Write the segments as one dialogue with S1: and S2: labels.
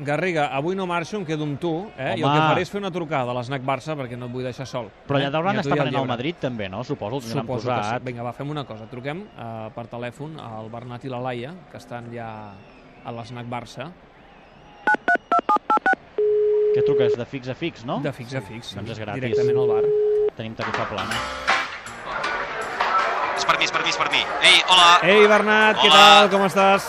S1: Garriga, avui no marxo, em quedo amb tu, eh? i el
S2: Home.
S1: que faré és fer una trucada a l'Snac Barça perquè no et vull deixar sol.
S2: Però
S1: eh?
S2: allà deuen
S1: a tu
S2: estar
S1: al llebre.
S2: Madrid també, no? Suposo, els
S1: Suposo que sí.
S2: posat.
S1: Vinga, va, fem una cosa. Truquem eh, per telèfon al Bernat i la Laia, que estan ja a l'Snac Barça,
S2: Què truques? De fix a fix, no?
S1: de fix a fix,
S2: Doncs és gratis.
S1: directament al bar.
S2: Tenim tarifa plana.
S3: És per mi, és per mi, és per mi. Ei, hola!
S1: Ei, Bernat, què
S3: Hola.
S1: tal? Com estàs?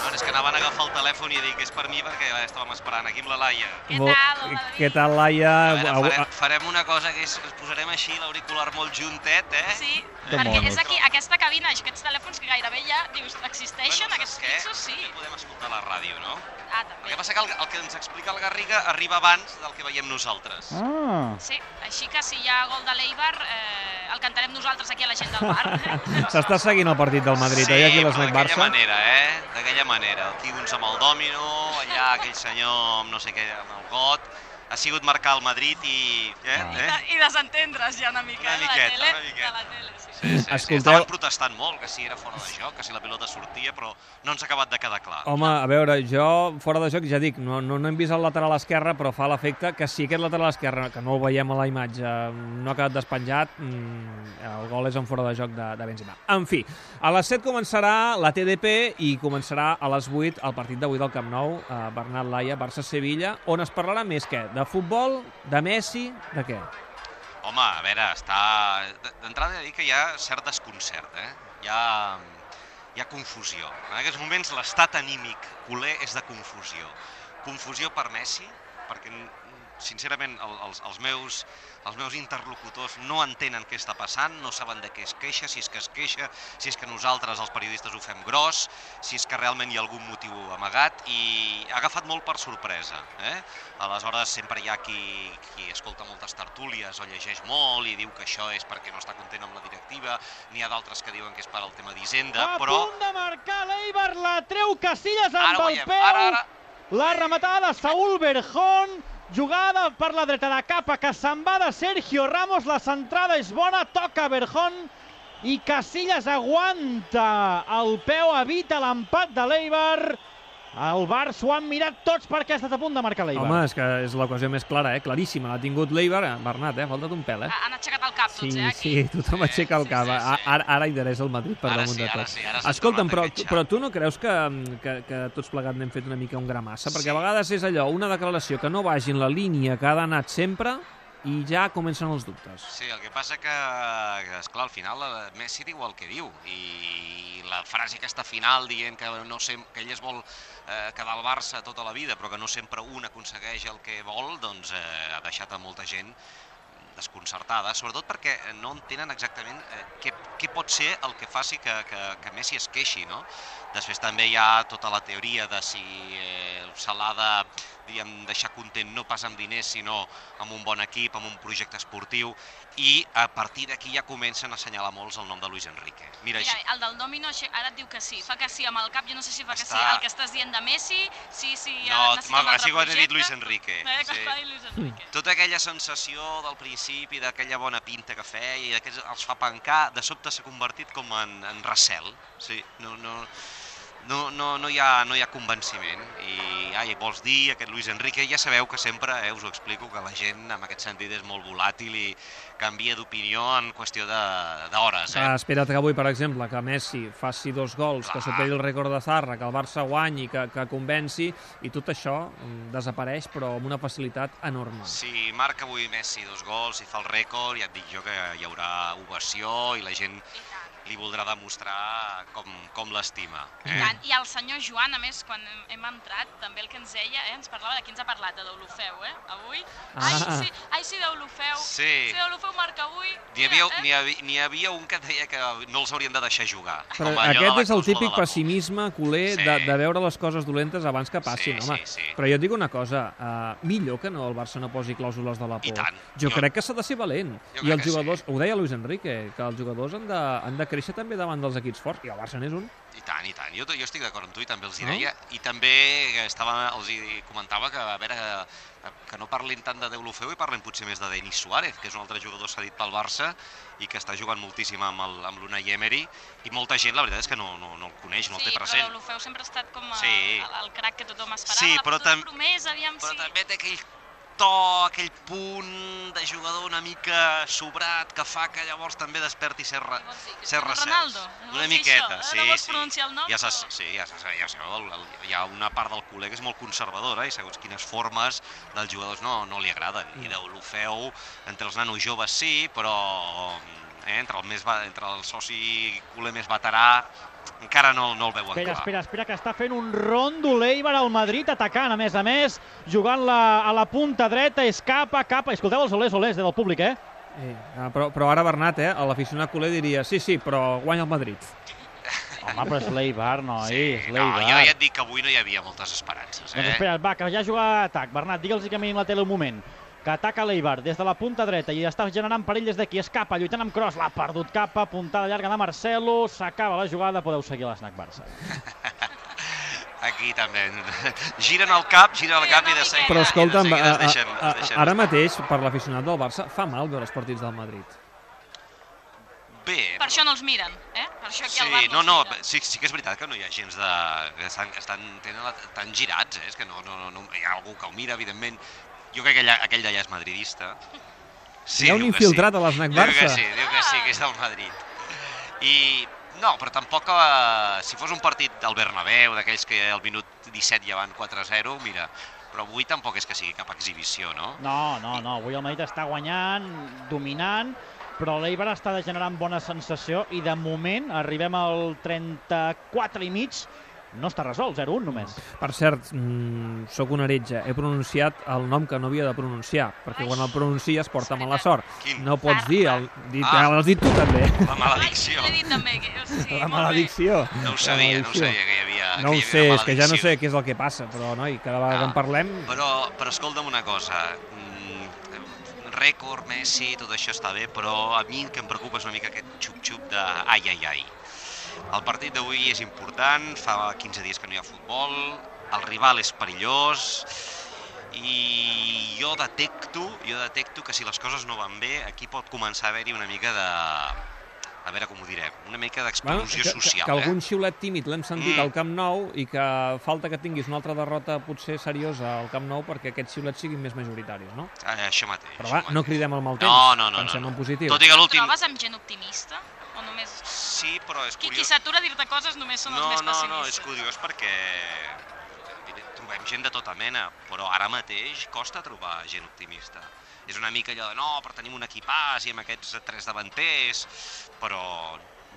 S3: Telèfon i dic és per mi perquè ja estàvem esperant aquí amb la Laia.
S4: Què tal?
S1: Què tal, Laia?
S3: A veure, farem, farem una cosa que és, ens posarem així l'auricular molt juntet, eh?
S4: Sí,
S2: Que
S4: perquè
S2: monos.
S4: és aquí, aquesta cabina, aquests telèfons que gairebé ja, dius, existeixen,
S3: Bueno,
S4: aquests
S3: què?
S4: fixos, sí.
S3: També podem escoltar la ràdio, no?
S4: Ah,
S3: El
S4: també.
S3: que passa que el, el que ens explica el Garriga arriba abans del que veiem nosaltres.
S2: Ah,
S4: Sí, així que si hi ha gol de l'Eibar, eh, el cantarem nosaltres aquí a la gent del bar.
S1: S'està seguint el partit del Madrid,
S3: sí,
S1: oi, aquí a
S3: però
S1: l'Snac
S3: d'aquella
S1: Barça?
S3: manera, eh? D'aquella manera. Aquí uns amb el dòmino, allà aquell senyor amb no sé què, amb el got. Ha sigut marcar el Madrid i... Eh?
S2: Ah.
S3: eh?
S4: I desentendre's ja una mica
S3: Una
S4: eh, de
S3: miqueta,
S4: la tele.
S3: una miqueta.
S4: De la tele, sí.
S3: Sí, sí, sí.
S1: Escolteu-
S3: Estaven protestant molt, que si era fora de joc, que si la pilota sortia, però no ens ha acabat de quedar clar.
S1: Home, a veure, jo fora de joc ja dic, no, no, no hem vist el lateral esquerre, però fa l'efecte que si aquest lateral esquerre, que no el veiem a la imatge, no ha quedat despenjat, mm, el gol és en fora de joc de, de Benzema. En fi, a les 7 començarà la TDP i començarà a les 8 el partit d'avui del Camp Nou, eh, Bernat Laia, Barça-Sevilla, on es parlarà més què? De futbol, de Messi, de què?
S3: Home, a veure, està... D'entrada he de dir que hi ha cert desconcert, eh? Hi ha, hi ha confusió. En aquests moments l'estat anímic culer és de confusió. Confusió per Messi, perquè sincerament el, els, els, meus, els meus interlocutors no entenen què està passant, no saben de què es queixa, si és que es queixa, si és que nosaltres els periodistes ho fem gros, si és que realment hi ha algun motiu amagat i ha agafat molt per sorpresa. Eh? Aleshores sempre hi ha qui, qui escolta moltes tertúlies o llegeix molt i diu que això és perquè no està content amb la directiva, n'hi ha d'altres que diuen que és per al tema d'Hisenda,
S2: a
S3: però...
S2: punt de marcar l'Eibar, la treu Casillas
S3: Ara
S2: amb
S3: ho
S2: el peu.
S3: ara, ara...
S2: La rematada de Saúl Berjón, jugada per la dreta de capa que se'n va de Sergio Ramos, la centrada és bona, toca Berjón i Casillas aguanta el peu, evita l'empat de l'Eibar. El Bar s'ho han mirat tots perquè ha estat a punt de marcar l'Eibar.
S1: Home, és que és l'ocasió més clara, eh? Claríssima. L'ha tingut l'Eibar, eh? Bernat, eh? Ha faltat un pèl, eh?
S4: Han aixecat el cap tots,
S1: Sí,
S4: eh, aquí.
S1: sí, tothom aixeca el
S3: sí,
S1: cap.
S3: sí, sí.
S1: Ara, ara interessa el Madrid per
S3: Ara
S1: damunt
S3: sí,
S1: de
S3: ara
S1: tot.
S3: sí, ara
S1: Escolta'm, però, però tu no creus que, que, que tots plegats n'hem fet una mica un gra massa? Perquè a vegades és allò, una declaració que no vagi en la línia que ha anat sempre i ja comencen els dubtes.
S3: Sí, el que passa que, que esclar, al final eh, Messi diu el que diu i la frase aquesta final dient que, no sem que ell es vol eh, quedar al Barça tota la vida però que no sempre un aconsegueix el que vol, doncs eh, ha deixat a molta gent desconcertada, sobretot perquè no entenen exactament eh, què, què pot ser el que faci que, que, que Messi es queixi, no? Després també hi ha tota la teoria de si eh, se l'ha de diguem, deixar content no pas amb diners, sinó amb un bon equip, amb un projecte esportiu, i a partir d'aquí ja comencen a assenyalar molts el nom de Luis Enrique. Mira,
S4: Mira,
S3: així,
S4: el del Domino ara et diu que sí, fa que sí amb el cap, jo no sé si fa que sí,
S3: Està-
S4: el que estàs dient de Messi, sí, sí,
S3: no,
S4: ara necessita un
S3: m'ha-
S4: altre
S3: ha dit
S4: projecte.
S3: Luis Enrique.
S4: Eh,
S3: sí.
S4: està Luis Enrique.
S3: Tota aquella sensació del principi, d'aquella bona pinta que feia i aquests els fa pencar, de sobte s'ha convertit com en, en recel. Sí, no, no, no, no, no, hi ha, no hi ha convenciment. I ai, vols dir aquest Luis Enrique, ja sabeu que sempre, eh, us ho explico, que la gent en aquest sentit és molt volàtil i canvia d'opinió en qüestió de- d'hores.
S1: Ah,
S3: Eh?
S1: espera't que avui, per exemple, que Messi faci dos gols, que
S3: Clar.
S1: superi el rècord de Zarra, que el Barça guanyi, que, que convenci, i tot això mm, desapareix, però amb una facilitat enorme.
S3: Si marca avui Messi dos gols i fa el rècord, ja et dic jo que hi haurà ovació i la gent li voldrà demostrar com, com l'estima. Eh?
S4: Tant. I el senyor Joan, a més, quan hem, entrat, també el que ens deia, eh, ens parlava de qui ens ha parlat, de Deulofeu, eh, avui. Ai,
S1: Ah.
S4: sí, ai, sí, Deulofeu.
S3: Sí.
S4: Sí, Deulofeu marca avui.
S3: N'hi havia,
S4: Mira,
S3: n'hi havia, havia un que deia que no els haurien de deixar jugar.
S1: Però
S3: de
S1: aquest és el típic pessimisme culer
S3: Sí.
S1: de, de veure les coses dolentes abans que passin,
S3: Sí,
S1: home.
S3: sí, sí.
S1: Però jo et dic una cosa, uh, millor que no el Barça no posi clàusules de la por.
S3: I tant.
S1: Jo,
S3: Jo-
S1: crec que s'ha de ser valent.
S3: Jo
S1: I els jugadors, ho deia Luis Enrique, que els jugadors han de, han de créixer també davant dels equips forts, i el Barça n'és un.
S3: I tant, i tant. Jo, jo estic d'acord amb tu i també els hi
S1: No?
S3: deia. I també estava, els hi comentava que, a veure, que, que no parlin tant de Deulofeu i parlin potser més de Denis Suárez, que és un altre jugador cedit pel Barça i que està jugant moltíssim amb el- amb l'Unai Emery i molta gent, la veritat és que no, no, no el coneix, no el té
S4: sí,
S3: present.
S4: però l'Olofeu sempre ha estat com a,
S3: Sí.
S4: el, el crac que tothom esperava,
S3: Sí,
S4: la
S3: però
S4: futura
S3: tam-
S4: promesa, aviam
S3: Però
S4: si...
S3: també té aquell to, aquell punt de jugador una mica sobrat que fa que llavors també desperti ser,
S4: dir?
S3: ser recels.
S4: Ronaldo?
S3: Una miqueta,
S4: això?
S3: sí,
S4: No
S3: sí.
S4: el nom?
S3: Ja
S4: però-
S3: sí, ja, se, ja el, hi ha una part del col·lega que és molt conservadora i segons quines formes dels jugadors no, no li agraden. I de l'Olofeu, entre els nanos joves sí, però eh, entre, el més, va- entre el soci culer més veterà encara no, no el veuen
S2: Espera,
S3: clar.
S2: espera, espera, que està fent un rondo l'Eibar al Madrid, atacant, a més a més, jugant la, a la punta dreta, és capa, capa. Escolteu els olés, olés del públic, eh?
S1: Eh, però, però ara Bernat, eh, a l'aficionat culer diria sí, sí, però guanya el Madrid.
S2: Home, però és l'Eibar, noi,
S3: Sí,
S2: és
S3: no,
S2: l'Eibar.
S3: jo ja et dic que avui no hi havia moltes esperances.
S2: Doncs
S3: Eh?
S2: espera, va, que ja juga a atac. Bernat, digue'ls que mirin la tele un moment. Que ataca l'Eibar des de la punta dreta i està generant perill des d'aquí. Escapa, lluitant amb cross, l'ha perdut capa, puntada llarga de Marcelo, s'acaba la jugada, podeu seguir l'Snac Barça.
S3: Aquí també. Giren el cap, giren el cap i de seguida,
S1: Però escolta'm,
S3: de seguida
S1: a,
S3: es deixen,
S1: a,
S3: es
S1: a,
S3: deixen
S1: ara
S3: estar.
S1: mateix, per l'aficionat del Barça, fa mal veure els partits del Madrid.
S3: Bé,
S4: Per això no els miren, eh? Per això aquí
S3: Sí,
S4: al bar
S3: no, no,
S4: miren.
S3: sí, sí que és veritat que no hi ha gens de... que estan, estan tenen la, estan girats, eh? és que no, no, no, no, hi ha algú que ho mira, evidentment. Jo crec que aquell, aquell d'allà és madridista. Sí,
S1: Hi ha un infiltrat
S3: sí.
S1: a l'Snac
S3: Diu que
S1: Barça.
S3: sí, diu que sí, que és del Madrid. I no, però tampoc eh, si fos un partit del Bernabéu, d'aquells que al minut 17 ja van 4-0, mira, però avui tampoc és que sigui cap exhibició, no?
S2: No, no, no, avui el Madrid està guanyant, dominant, però l'Eibar està generant bona sensació i de moment arribem al 34 i mig, no està resolt, 0-1 només.
S1: Per cert, mm, sóc un heretge. He pronunciat el nom que no havia de pronunciar, perquè quan el pronuncies porta mala sort.
S3: Quin?
S1: No pots dir, el, dit,
S3: Ah.
S1: l'has dit tu també.
S3: La maledicció.
S4: Ai, l'he dit també. Que, o sigui,
S1: La maledicció.
S3: No ho sabia, no ho sabia que hi havia,
S1: No
S3: que hi
S1: ho
S3: havia
S1: sé, és que ja no sé què és el que passa, però, noi, cada vegada que
S3: Ah.
S1: en parlem...
S3: Però, però escolta'm una cosa, mm, rècord, Messi, tot això està bé, però a mi el que em preocupa és una mica aquest xup-xup de ai, ai, ai. El partit d'avui és important, fa 15 dies que no hi ha futbol, el rival és perillós, i jo detecto, jo detecto que si les coses no van bé, aquí pot començar a haver-hi una mica de... A veure com ho direm, una mica
S1: Bueno,
S3: d'explosió
S1: que,
S3: social,
S1: que, que algun
S3: eh?
S1: xiulet tímid l'hem sentit
S3: Mm.
S1: al Camp Nou i que falta que tinguis una altra derrota potser seriosa al Camp Nou perquè aquests xiulets siguin més majoritaris, no?
S3: Eh, això mateix.
S1: Però
S3: això
S1: va, no
S3: mateix.
S1: cridem el mal temps,
S3: No, no, no,
S1: pensem
S3: no, no.
S1: en positiu.
S3: Tot i que l'últim...
S4: Trobes amb gent optimista? O només...
S3: Sí, però és
S4: Qui,
S3: curiós.
S4: qui s'atura a dir-te coses només són
S3: no,
S4: els més
S3: no,
S4: pessimistes.
S3: no, és curiós perquè trobem gent de tota mena, però ara mateix costa trobar gent optimista. És una mica allò de, no, però tenim un equipàs i amb aquests tres davanters, però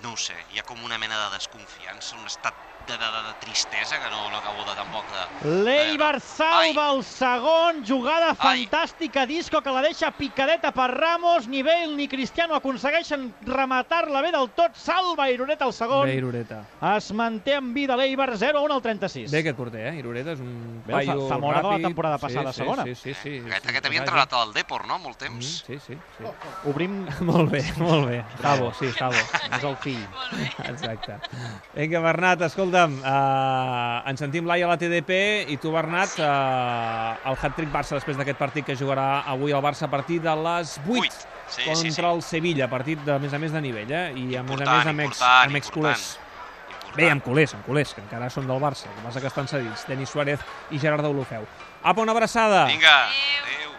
S3: no ho sé, hi ha com una mena de desconfiança, un estat de, de, de, de tristesa que no, no acabo de tampoc de...
S2: L'Eibar salva el segon, jugada
S3: Ai.
S2: fantàstica, Disco que la deixa picadeta per Ramos, ni Bale ni Cristiano aconsegueixen rematar-la bé del tot, salva Irureta el segon,
S1: Bé, Irureta.
S2: es manté en vida l'Eibar 0-1 al 36.
S1: Bé aquest porter, eh? Irureta és un
S2: Bé,
S1: paio
S2: Zamora de la
S1: ràpid.
S2: temporada passada,
S1: sí,
S2: segona.
S1: Sí, sí, sí. sí,
S3: Aquest,
S1: sí,
S3: aquest havia entrenat al Depor, no?, molt
S1: Mm,
S3: temps.
S1: sí, sí, sí.
S2: Obrim
S1: molt bé, molt bé. Javo, sí, Javo.
S2: és el fill.
S4: Molt.
S1: Exacte. Vinga, Bernat, escolta'm, uh, ens sentim l'Ai a la TDP i tu, Bernat, uh, el hat-trick Barça després d'aquest partit que jugarà avui el Barça a partir de les 8
S3: Vuit. Sí,
S1: contra
S3: sí, sí.
S1: el Sevilla, partit de, a més a més de nivell, eh? I a més a
S3: Important,
S1: més amb ex,
S3: important,
S1: amb ex culers.
S3: important.
S1: Bé, amb culers, amb culers, que encara són del Barça, el que passa que estan cedits, Denis Suárez i Gerard Deulofeu. Apa, una abraçada!
S3: Vinga, adéu.